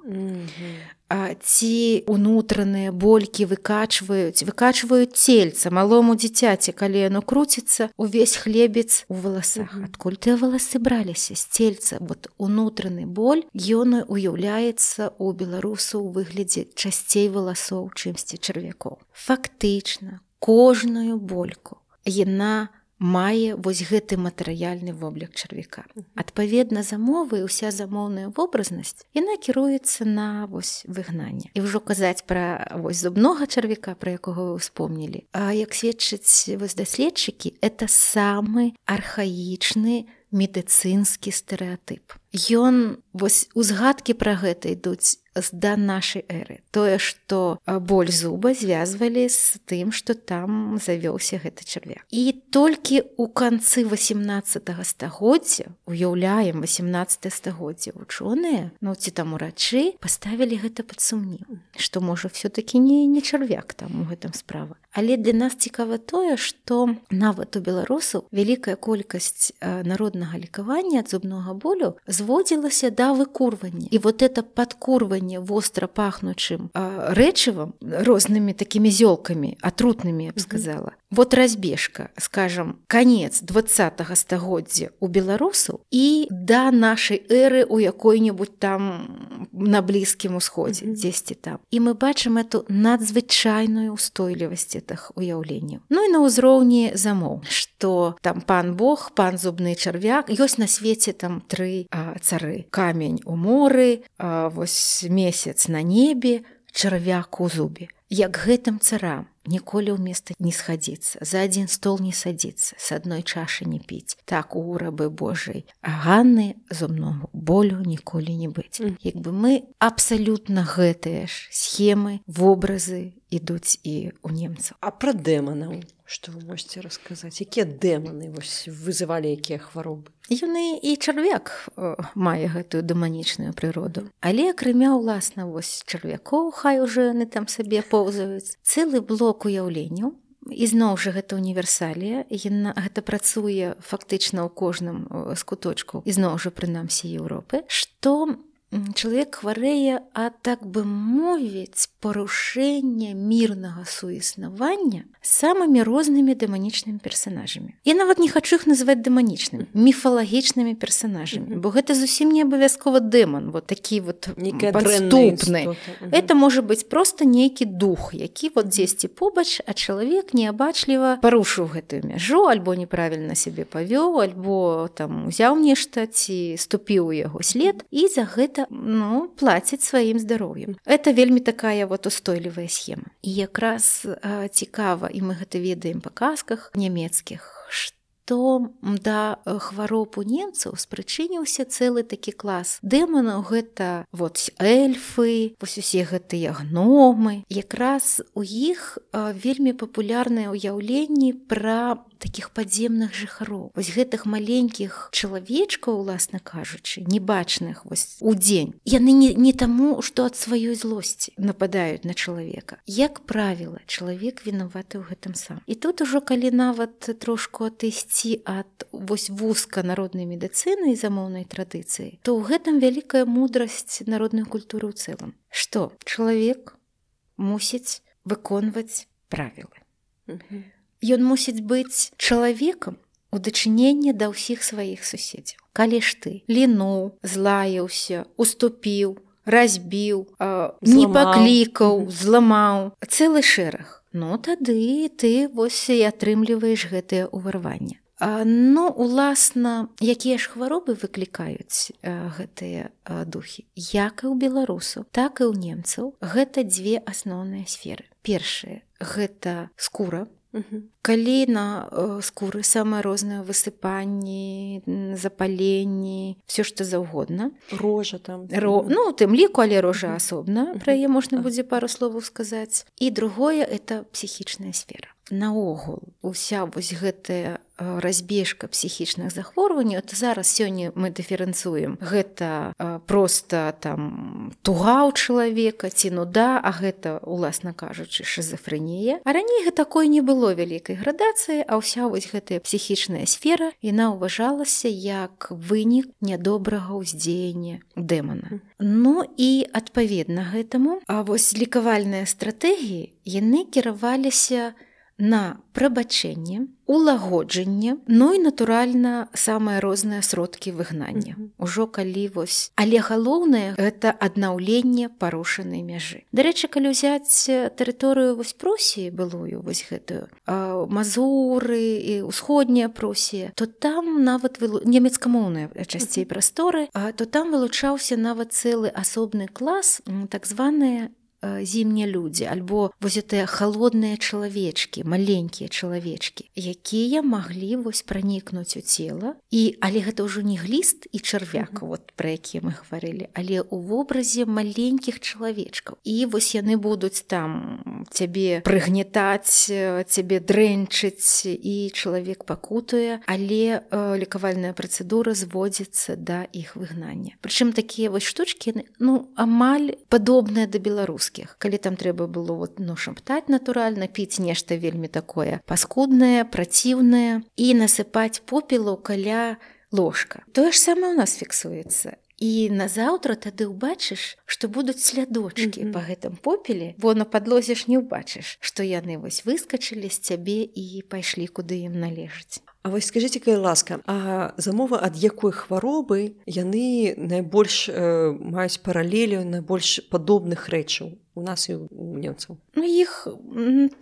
Ці унутраныя болькі выкачваюць выкачваюць цельца малому дзіцяці калі яно круціцца увесь хлебец у валасах адкуль тыя валасы браліся з цельца. Вот унутраны боль ён уяўляецца у беларусу ў выглядзе часцей валасоў чымсьці чарвякоў фактычна кожную больку яна у мае вось гэты матэрыяльны воблік чарвяка. Адпаведна замовы уся замоўная вобразнасць яна кіруецца на вось выгнанне. І ўжо казаць пра вось зубнога чарвяка, пра якога вы ўспомнілі. А як сведчыць вось даследчыкі, это самы архаічны медыцынскі стэеатып. Ён вось узгадкі пра гэта ідуць да нашай эры. Тое што боль зуба звязвалі з тым што там завёўся гэты чарвяк. І толькі у канцы 18 стагоддзя уяўляем 18 стагоддзя вучоныя ну ці там урачы паставілі гэта пад сумнеў што можа все-таки не не чарвяк там у гэтым справа. Але для нас цікава тое што нават у беларусаў вялікая колькасць народнага лікавання ад зубнога болю зводзілася да выкурвання і вот это падкурванне востра пахнучым рэчывам рознымі такімі зёлкамі атрутнымі я б сказала вот разбежка скажем конец двадцатого стагоддзя у беларусаў і да нашай эры у якой-нибудь там на блізкім усходзе дзесьці там. І мы бачым эту надзвычайную устойлівасць этих уяўленняў. Ну і на ўзроўні замоў что там пан Бог пан зубны чарвяк ёсць на свеце там тры цары. Камень у моры а, вось месяц на небе чарвяк у зубе. Як гэтым царам ніколі ў места не схадзіцца за адзін стол не садзіцца с адной чашы не піць так у урабы Божай ганны зубному болю ніколі не быць як бы мы абсалютна гэтыя ж схемы вобразы ідуць і у немцаў а пра дэманаў что вы можете расказаць якія дэманы вось вызывалі якія хваробы Юны і чарвяк э, мае гэтую дэманічную прыроду. Але акрамя ўласна вось чарвякоў хай уже яны там сабе поўзаюць. Цэлы блок уяўленняў ізноў жа гэта універсалія. Яна гэта працуе фактычна ў кожным з э, куточку ізноў жа прынамсі Еўропы. Што чалавек хварэе а так бы мовіць парушэнне мірнага суіснавання самымі рознымі дэманічнымі персонажамі я нават не хочу их называть дэманічным міфалагічнымі персонажамі бо гэта зусім не абавязкова дэман вот такі вот подступны это можа быть просто нейкі дух які вот дзесьці побач а чалавек неабачліва парушыў гэтую мяжу альбо неправільна сябе павёў альбо там узяў нешта ці ступіў у яго след і за гэта ну плаціць сваім здароўем это вельмі такая вот устойлівая схема. І якраз цікава і мы гэта ведаем па казках нямецкіх што то да хвароб у немцаў спрычыніўся цэлы такі клас дэманаў. Гэта вот эльфы вось усе гэтыя гномы. Якраз у іх вельмі папулярныя ўяўленні пра таких падземных жыхароў вось гэтых маленькіх чалавечкаў уласна кажучы небачных вось у дзень яны не, не таму што ад сваёй злосці нападаюць на чалавека. Як правіла чалавек вінаваты ў гэтым сам. І тут ужо калі нават трошку атысці ад вось вузка народнай медыцыны і замоўнай традыцыі то ў гэтым вялікая мудрасць народную культуру ў цэлым. Што чалавек мусіць выконваць правілы. Ён мусіць быць чалавекам у дачыненні да ўсіх сваіх суседзяў. Калі ж ты лінуў, злаяўся, уступіў, разбіў не паклікаў зламаў цэлы шэраг Ну тады ты вось і атрымліваеш гэтае ўварванне. Ну уласна якія ж хваробы выклікаюць гэтыя духі? Як і ў беларусу так і ў немцаў. Гэта дзве асноўныя сферы. Першае гэта скура калі на э, скуры самыя розныя высыпанні запаленні все што заўгодна рожа там Ро... ну тым ліку але рожа асобна пра яе можна будзе пару словаў сказаць і другое это псіхічная сфера. Наогул уся вось гэтая разбежка псіхічных захворванняў то зараз сёння мы дыферэнцуем гэта просто там туга ў чалавека ці нуда а гэта уласна кажучы шизофрэнія а раней гэта такое не было вялікай градацыі а ўся вось гэтая псіхічная сфера яна ўважалася як вынік нядобрага ўздзеяння дэмана Ну і адпаведна гэтаму а вось лікавальныя стратэгіі яны кіраваліся на прабачэнне улагоджанне ну і натуральна самыя розныя сродкі выгнання. Ужо калі вось. Але галоўнае гэта аднаўленне парушанай мяжы. Дарэчы калі ўзяць тэрыторыю вось просіі былую вось гэтую мазуры і ўсходняя просія то там нават нямецкамоўная часцей прасторы то там вылучаўся нават цэлы асобны клас так званыя зімнія людзі альбо вось тыя холодныя чалавечкі маленькія чалавечкі якія маглі вось пранікнуць у цела. І але гэта ўжо не гліст і чарвяк вот пра якія мы гаварылі але у вобразе маленькіх чалавечкаў. І вось яны будуць там цябе прыгнетаць цябе дрэнчыць і чалавек пакутуе але лекавальная працэдура зводзіцца да іх выгнання. Прычым такія вось штучкі ну амаль падобныя да беларускіх рускіх калі там трэба было вот ну шаптаць натуральна піць нешта вельмі такое паскуднае праціўнае і насыпаць попелу каля ложка. Тое ж самае у нас фіксуецца і назаўтра тады ўбачыш што будуць слядочки mm -hmm. по гэтым попеле бо на падлозе ж не ўбачыш што яны вось выскачылі з цябе і пайшлі куды ім належаць А вось скажитеце кай ласка А замова ад якой хваробы яны найбольш э, маюць паралелю найбольш падобных рэчаў у нас і у немцаў Ну іх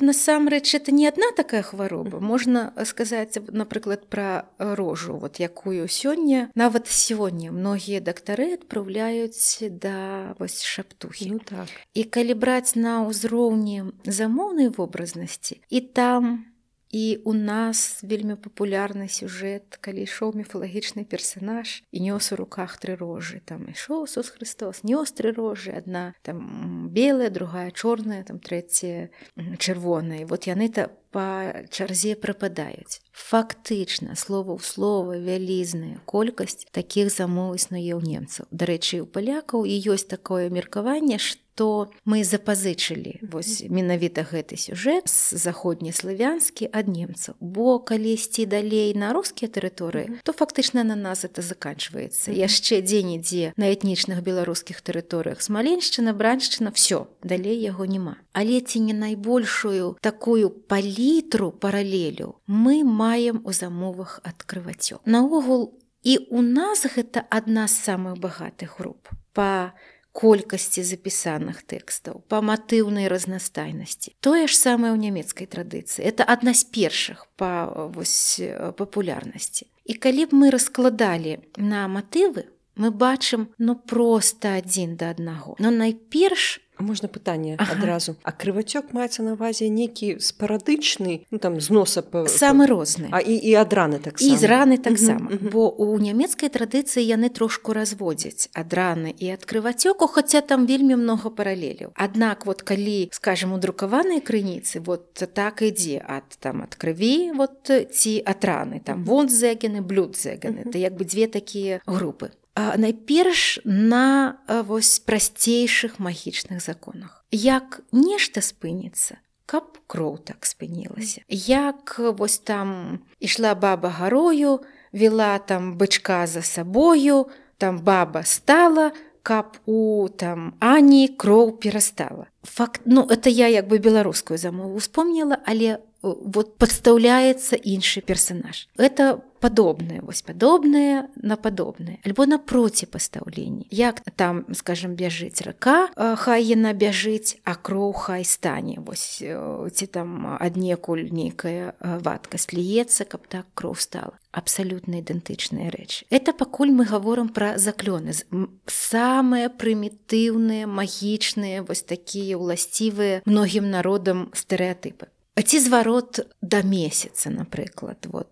насамрэч это не адна такая хвароба можна сказаць напрыклад пра рожу. Вот якую сёння нават сёння многія дактары адпраўляюць да вось шаптухі ну, так. І калі браць на ўзроўні замоўнай вобразнасці і там І у нас вельмі папулярны сюжэт, калі ішоў міфалагічны персанаж і нёс у руках тры рожы. там ішоў Сус Христос, нёс тры рожы, адна там белая, другая чорная, там трэцяя чырвоная. Вот яны то па чарзе прападаюць. Фактычна слова ў слова вялізная колькасць такіх замоў існуе ў немцаў. Дарэчы, у палякаў і ёсць такое меркаванне, што то мы запазычылі вось менавіта гэты сюжэт з заходнеславянскі ад немцаў. Бо калі ісці далей на рускія тэрыторыі то фактычна на нас это заканчваецца. Яшчэ дзе-нідзе на этнічных беларускіх тэрыторыях. Смаленшчына браншчына все далей яго няма. Але ці не найбольшую такую палітру паралелю мы маем у замовах адкрываццё наогул і у нас гэта адна з самых багатых груп па колькасці запісаных тэкстаў па матыўнай разнастайнасці. Тое ж самае ў нямецкай традыцыі. Это адна з першых па вось папулярнасці. І калі б мы раскладалі на матывы мы бачым ну проста адзін да аднаго. Но найперш можна пытанне ага. адразу а крывацёк маецца на вазе некі спарадычны ну, там з носа па... самы розны а і, і ад раны так і з раны таксама бо у нямецкай традыцыі яны трошку разводзяць ад раны і ад крывацёку хаця там вельмі много паралеляў аднак вот калі скажем у друкаванай крыніцы вот так ідзе ад там ад крыві вот ці ад раны там вон зэгены блюд зэганы это як бы дзве такія групы найперш на вось прасцейшых магічных законах. Як нешта спыніцца, каб кроў так спынілася. Як вось там ішла баба гарою, вела там бычка за сабою, там баба стала, каб у там ані кроў перастала. Факт ну это я як бы беларускую замову успомніла, але вот подстаўляецца іншы персонаж. Это падобнае вось падобнае на падобнае альбо напроці пастаўленні як там скажем бяжыць рака хай яна бяжыць а кроў хай стане вось ці там аднекуль нейкая вадкасць ліецца каб так кроў стала абсалютна ідэнтычныя рэчы это пакуль мы гаворым пра заклёны. Самыя прымітыўныя магічныя вось такія ўласцівыя многім народам стэеатыпы А ці зварот да месяца напрыклад. Вот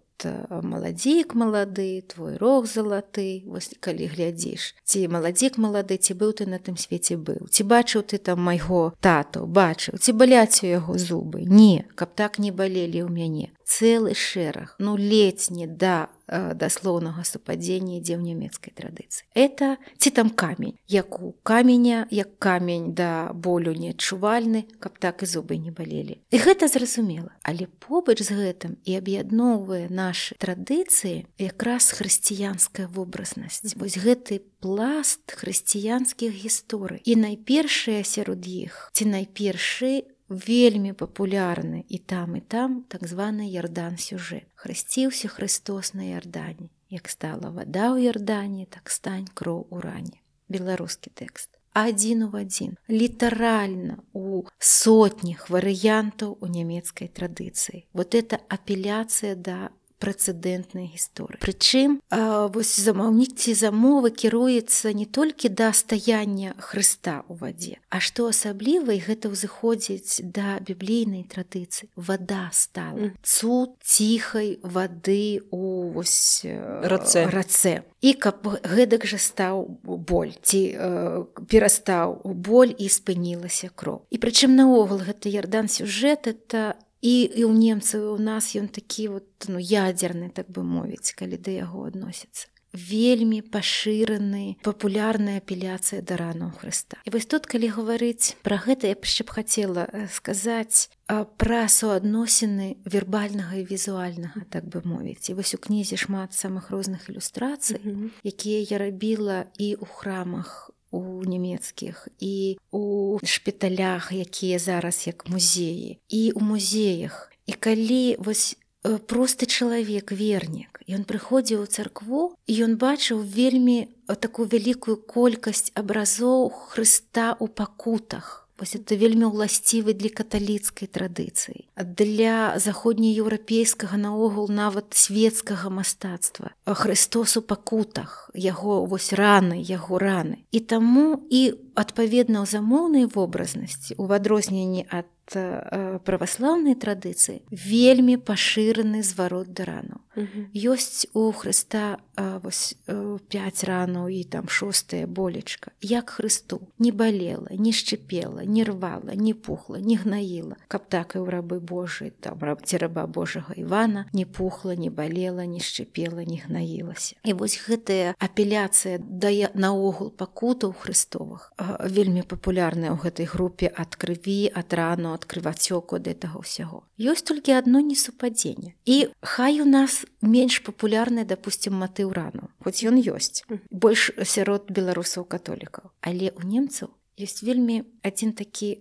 маладзік малады твой рог залаты. Вось калі глядзіш ці маладзік малады ці быў ты на тым свеце быў. Ці бачыў ты там майго тату бачыў ці баляць у яго зубы. Не каб так не балелі ў мяне цэлы шэраг ну не да даслоўнага супадзення ідзе ў нямецкай традыцыі это ці там камень як у каменя як камень да болю неадчувальны каб так і зубы не балелі і гэта зразумела. Але побач з гэтым і аб'ядноўвае нашы традыцыі якраз хрысціянская вобразнасць. Вось гэты пласт хрысціянскіх гісторый. І найпершыя сярод іх ці найпершы вельмі папулярны і там і там так званы ярдан сюжэт. Хрысціўся Христос на ярдані як стала вада ў ярдані так стань кроў у ране. Беларускі тэкст. Адзін у адзін. Літаральна у сотнях варыянтаў у нямецкай традыцыі. Вот это апеляцыя да прэцэдэнтнай гісторыі. Прычым вось замаўнік ці замовы кіруецца не толькі да стаяння Хрыста ў вадзе, А што асабліва і гэта ўзыходзіць да біблейнай традыцыі. Вада стала цуд ціхай вады у рацэ рацэ. І каб гэтак жа стаў боль ці э, перастаў боль і спынілася кроў. І прычым наогул гэта ярдан сюжэт это і, і ў немцаў у нас ён такі вот ну ядзерны так бы мовіць калі да яго адносіцца вельмі пашыраны папулярная апеляцыя да рану Хрыста і вось тут калі гаварыць пра гэта я яшчэ б хацела сказаць пра суадносіны вербальнага і візуальнага так бы мовіць. І вось у кнізе шмат самых розных ілюстрацый mm -hmm. якія я рабіла і ў храмах у нямецкіх і у шпіталях якія зараз як музеі і у музеях. І калі вось просты чалавек вернік ён прыходзіў у царкву і ён бачыў вельмі такую вялікую колькасць абразоў Хрыста ў пакутах Вось это вельмі ўласцівы для каталіцкай традыцыі. Для заходнееўрапейскага наогул нават свецкага мастацтва. Христос у пакутах, яго вось раны, яго раны. І таму і адпаведна ў замоўнай вобразнасці, у адрозненні ад праваслаўнай традыцыі вельмі пашыраны зварот да рану. Ёсць у Хрыста вось, 5 ранаў і там шостая болечка, як Хрысту не балела, не шчыпела, не рвала, не пухла, не гнаіла, каб так і ў рабы Божы там ці раба Божага Івана не пухла, не балела, не шчыпела, не гнаілася. І вось гэтая апеляцыя дае наогул пакутаў Христовых вельмі папулярная ў гэтай групе ад крыві, ад рану, ад крывацёку ад гэтага ўсяго. Ёсць толькі адно несупадзенне. І хай у нас менш папулярны допустим матыў рану хоць ён ёсць. Больш сярод беларусаў католікаў. Але у немцаў ёсць вельмі адзін такі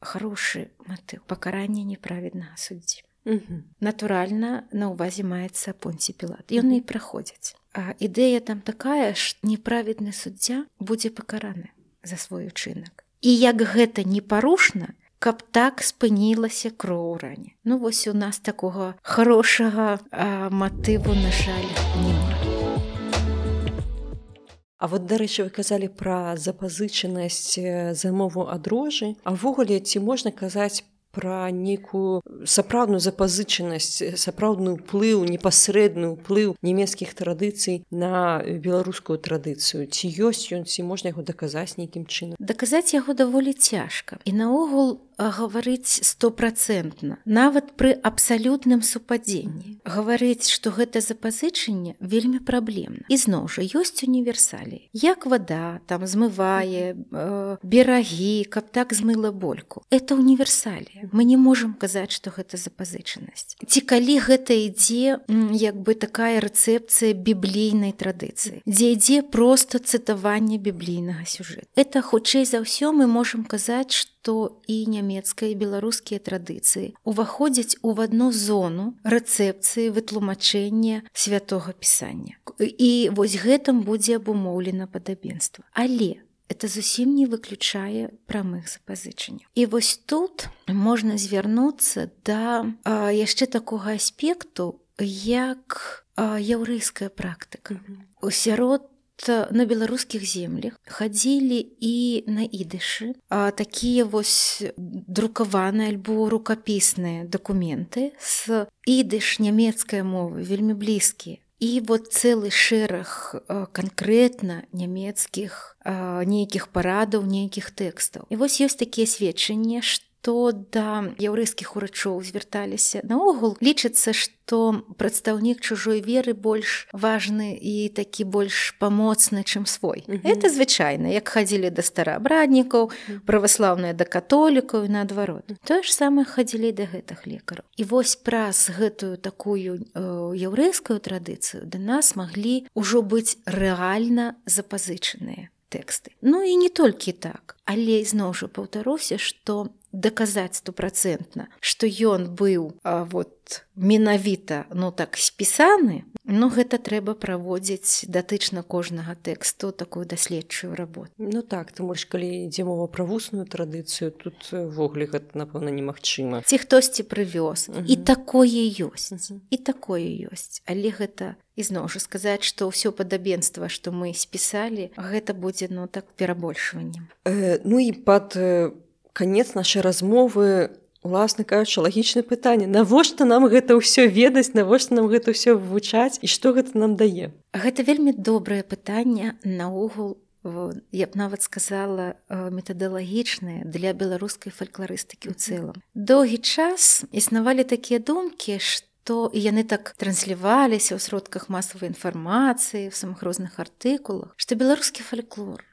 хорошы матыў пакарання неправеднага суддзі. Натуральна на ўвазе маецца понці пілат. Ён і праходзяць а ідэя там такая ж неправедны суддзя будзе пакараны за свой учынак і як гэта непарушна каб так спынілася кроў ране. Ну вось у нас такога хорошага матыву на жаль няма. А вот дарэчы вы казалі пра запазычанасць замову адрожы, а ўвогуле ці можна казаць пра нейкую сапраўдную запазычанасць сапраўдны ўплыў непасрэдны ўплыў нямецкіх традыцый на беларускую традыцыю. Ці ёсць ён ці можна яго даказаць нейкім чынам? Даказаць яго даволі цяжка. І наогул гаварыць стопроцентна нават пры абсалютным супадзенні. Гаварыць што гэта запазычанне вельмі праблемна. І зноў жа ёсць універсалі. Як вода там змывае э, берагі каб так змыла больку. Это універсалі. Мы не можемм казаць што гэта запазычанасць. Ці калі гэта ідзе як бы такая рэцэпцыя біблійнай традыцыі дзе ідзе просто цытаванне біблійнага сюжэта это хутчэй за ўсё мы можемм казаць што што і нямецкая беларускія традыцыі уваходзяць у адну зону рэцэпцыі вытлумачэння святого пісання. І вось гэтым будзе абумоўлена падабенства. Але это зусім не выключае прамых запазычанняў. І вось тут можна звярнуцца да а, яшчэ такога аспекту як яўрэйская практыка. У сярод на беларускіх землях хадзілі і на ідышы такія вось друкаваныя альбо рукапісныя дакументы з ідыш нямецкая мова вельмі блізкія і вот цэлы шэраг канкрэтна нямецкіх нейкіх парадаў нейкіх тэкстаў і вось ёсць такія сведчанні што то да яўрэйскіх урачоў звярталіся наогул. Лічыцца што прадстаўнік чужой веры больш важны і такі больш памоцны чым свой. Mm -hmm. это звычайна як хадзілі да стараабраднікаў праваслаўныя да католікаў і наадварот. Тое ж самае хадзілі да гэтых лекараў. І вось праз гэтую такую э, яўрэйскую традыцыю да нас маглі ўжо быць рэальна запазычаныя тэксты. Ну і не толькі так але зноў жа паўтаруся што даказаць стопроцентна што ён быў а, вот менавіта ну так спісаны но гэта трэба праводзіць датычна кожнага тэксту такую даследчую работу. Ну так ты можаш калі ідзе мова пра вусную традыцыю tutвогуле гэта напэўна немагчыма. Ці хтосьці прывёз. І такое ёсць і такое ёсць. Але гэта ізноў жа сказаць што ўсё падабенства што мы спісалі гэта будзе ну так перабольшваннем. Э, ну і пад по канец нашай размовы уласна кажучы лагічна пытанне. Навошта нам гэта ўсё ведаць навошта нам гэта ўсё вывучаць і што гэта нам дае? Гэта вельмі добрае пытанне наогул я б нават сказала метадалагічнае для беларускай фальклорыстыкі ў цэлым. Доўгі час існавалі такія думкі што яны так трансліваліся ў сродках масавай інфармацыі в самых розных артыкулах што беларускі фальклор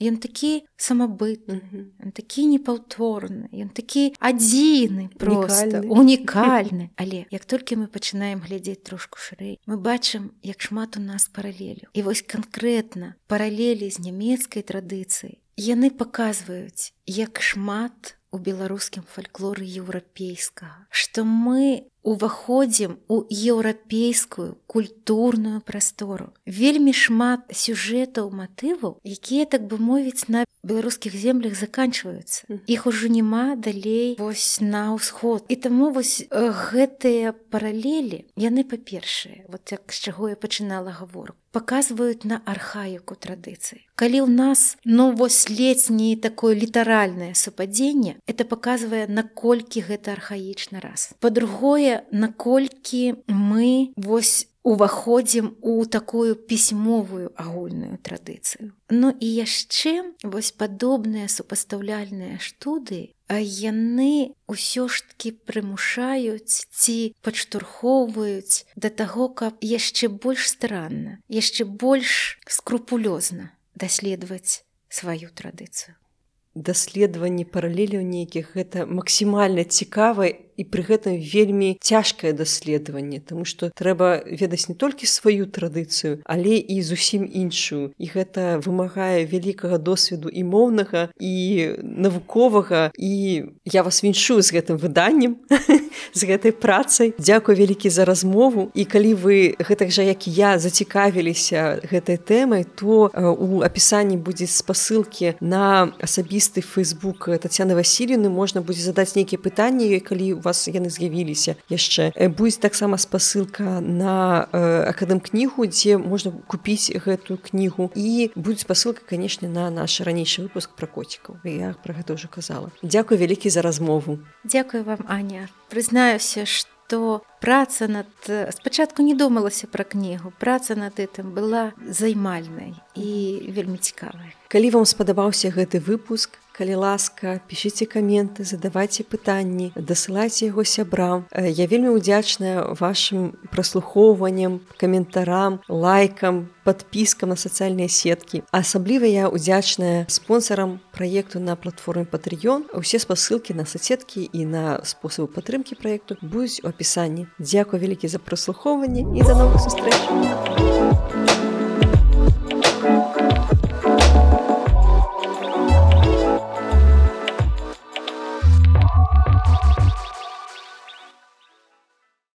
Ён такі самабытны, -hmm. такі непаўторны, Ён такі адзіны просто унікальны. Але як толькі мы пачынаем глядзець трошку шырэй, мы бачым, як шмат у нас паралелю. І вось канкрэтна паралелі з нямецкай традыцыяй. Яны паказваюць, як шмат у беларускім фальклоры еўрапейскага, што мы уваходзім у еўрапейскую культурную прастору. Вельмі шмат сюжэтаў матываў, якія так бы мовіць на беларускіх землях заканчваюцца. Іх ужо няма далей вось на ўсход. І таму вось гэтыя паралелі яны па-першае, вот як з чаго я пачынала гаворку показваюць на архаіку традыцыі. Калі ў нас ну вось ледзь не такое літаральнае супадзенне, это паказвае наколькі гэта архаічны раз. Па-другое, наколькі мы вось уваходзім у такую пісьмовую агульную традыцыю. Ну і яшчэ вось падобныя супастаўляльныя штуды, а яны ўсё ж таки прымушаюць ці падштурхоўваюць да таго, каб яшчэ больш старанна, яшчэ больш скрупулёзна даследаваць сваю традыцыю даследаванні паралеляў нейкіх гэта максімальна цікава і пры гэтым вельмі цяжкае даследаванне Таму што трэба ведаць не толькі сваю традыцыю але і зусім іншую. І гэта вымагае вялікага досведу і моўнага і навуковага. І я вас віншую з гэтым выданнем з гэтай працай. Дякую вялікі за размову. І калі вы гэтак жа як я зацікавіліся гэтай тэмай то у апісанні будзе спасылкі на асабісты фейсбук татяны васильевны можна будзе задаць нейкія пытанні калі вас яны з'явіліся яшчэ. Будзе таксама спасылка на э, акадэм кнігу дзе можна купіць гэтую кнігу. І будзе спасылка канешне на наш ранейшы выпуск пра коцікаў. Я про гэта ўжо казала. Дякую вялікі за размову. Дякую вам Аня. Прызнаюся что то праца над спачатку не думалася пра кнігу. Праца над гэтым была займальнай і вельмі цікавай калі вам спадабаўся гэты выпуск калі ласка пішыце каменты задавайце пытанні дасылайце яго сябрам. Я вельмі удзячная вашим праслухоўваннем каментарам лайкам подпіскам на сацыяльныя сеткі. Асабліва я удзячная спонсорам праекту на платформе патрыён усе спасылкі на соцсеткі і на спосабы падтрымкі праекту будуць у апісанні. Дзякую вялікі за праслухоўванне і да новых сустрэч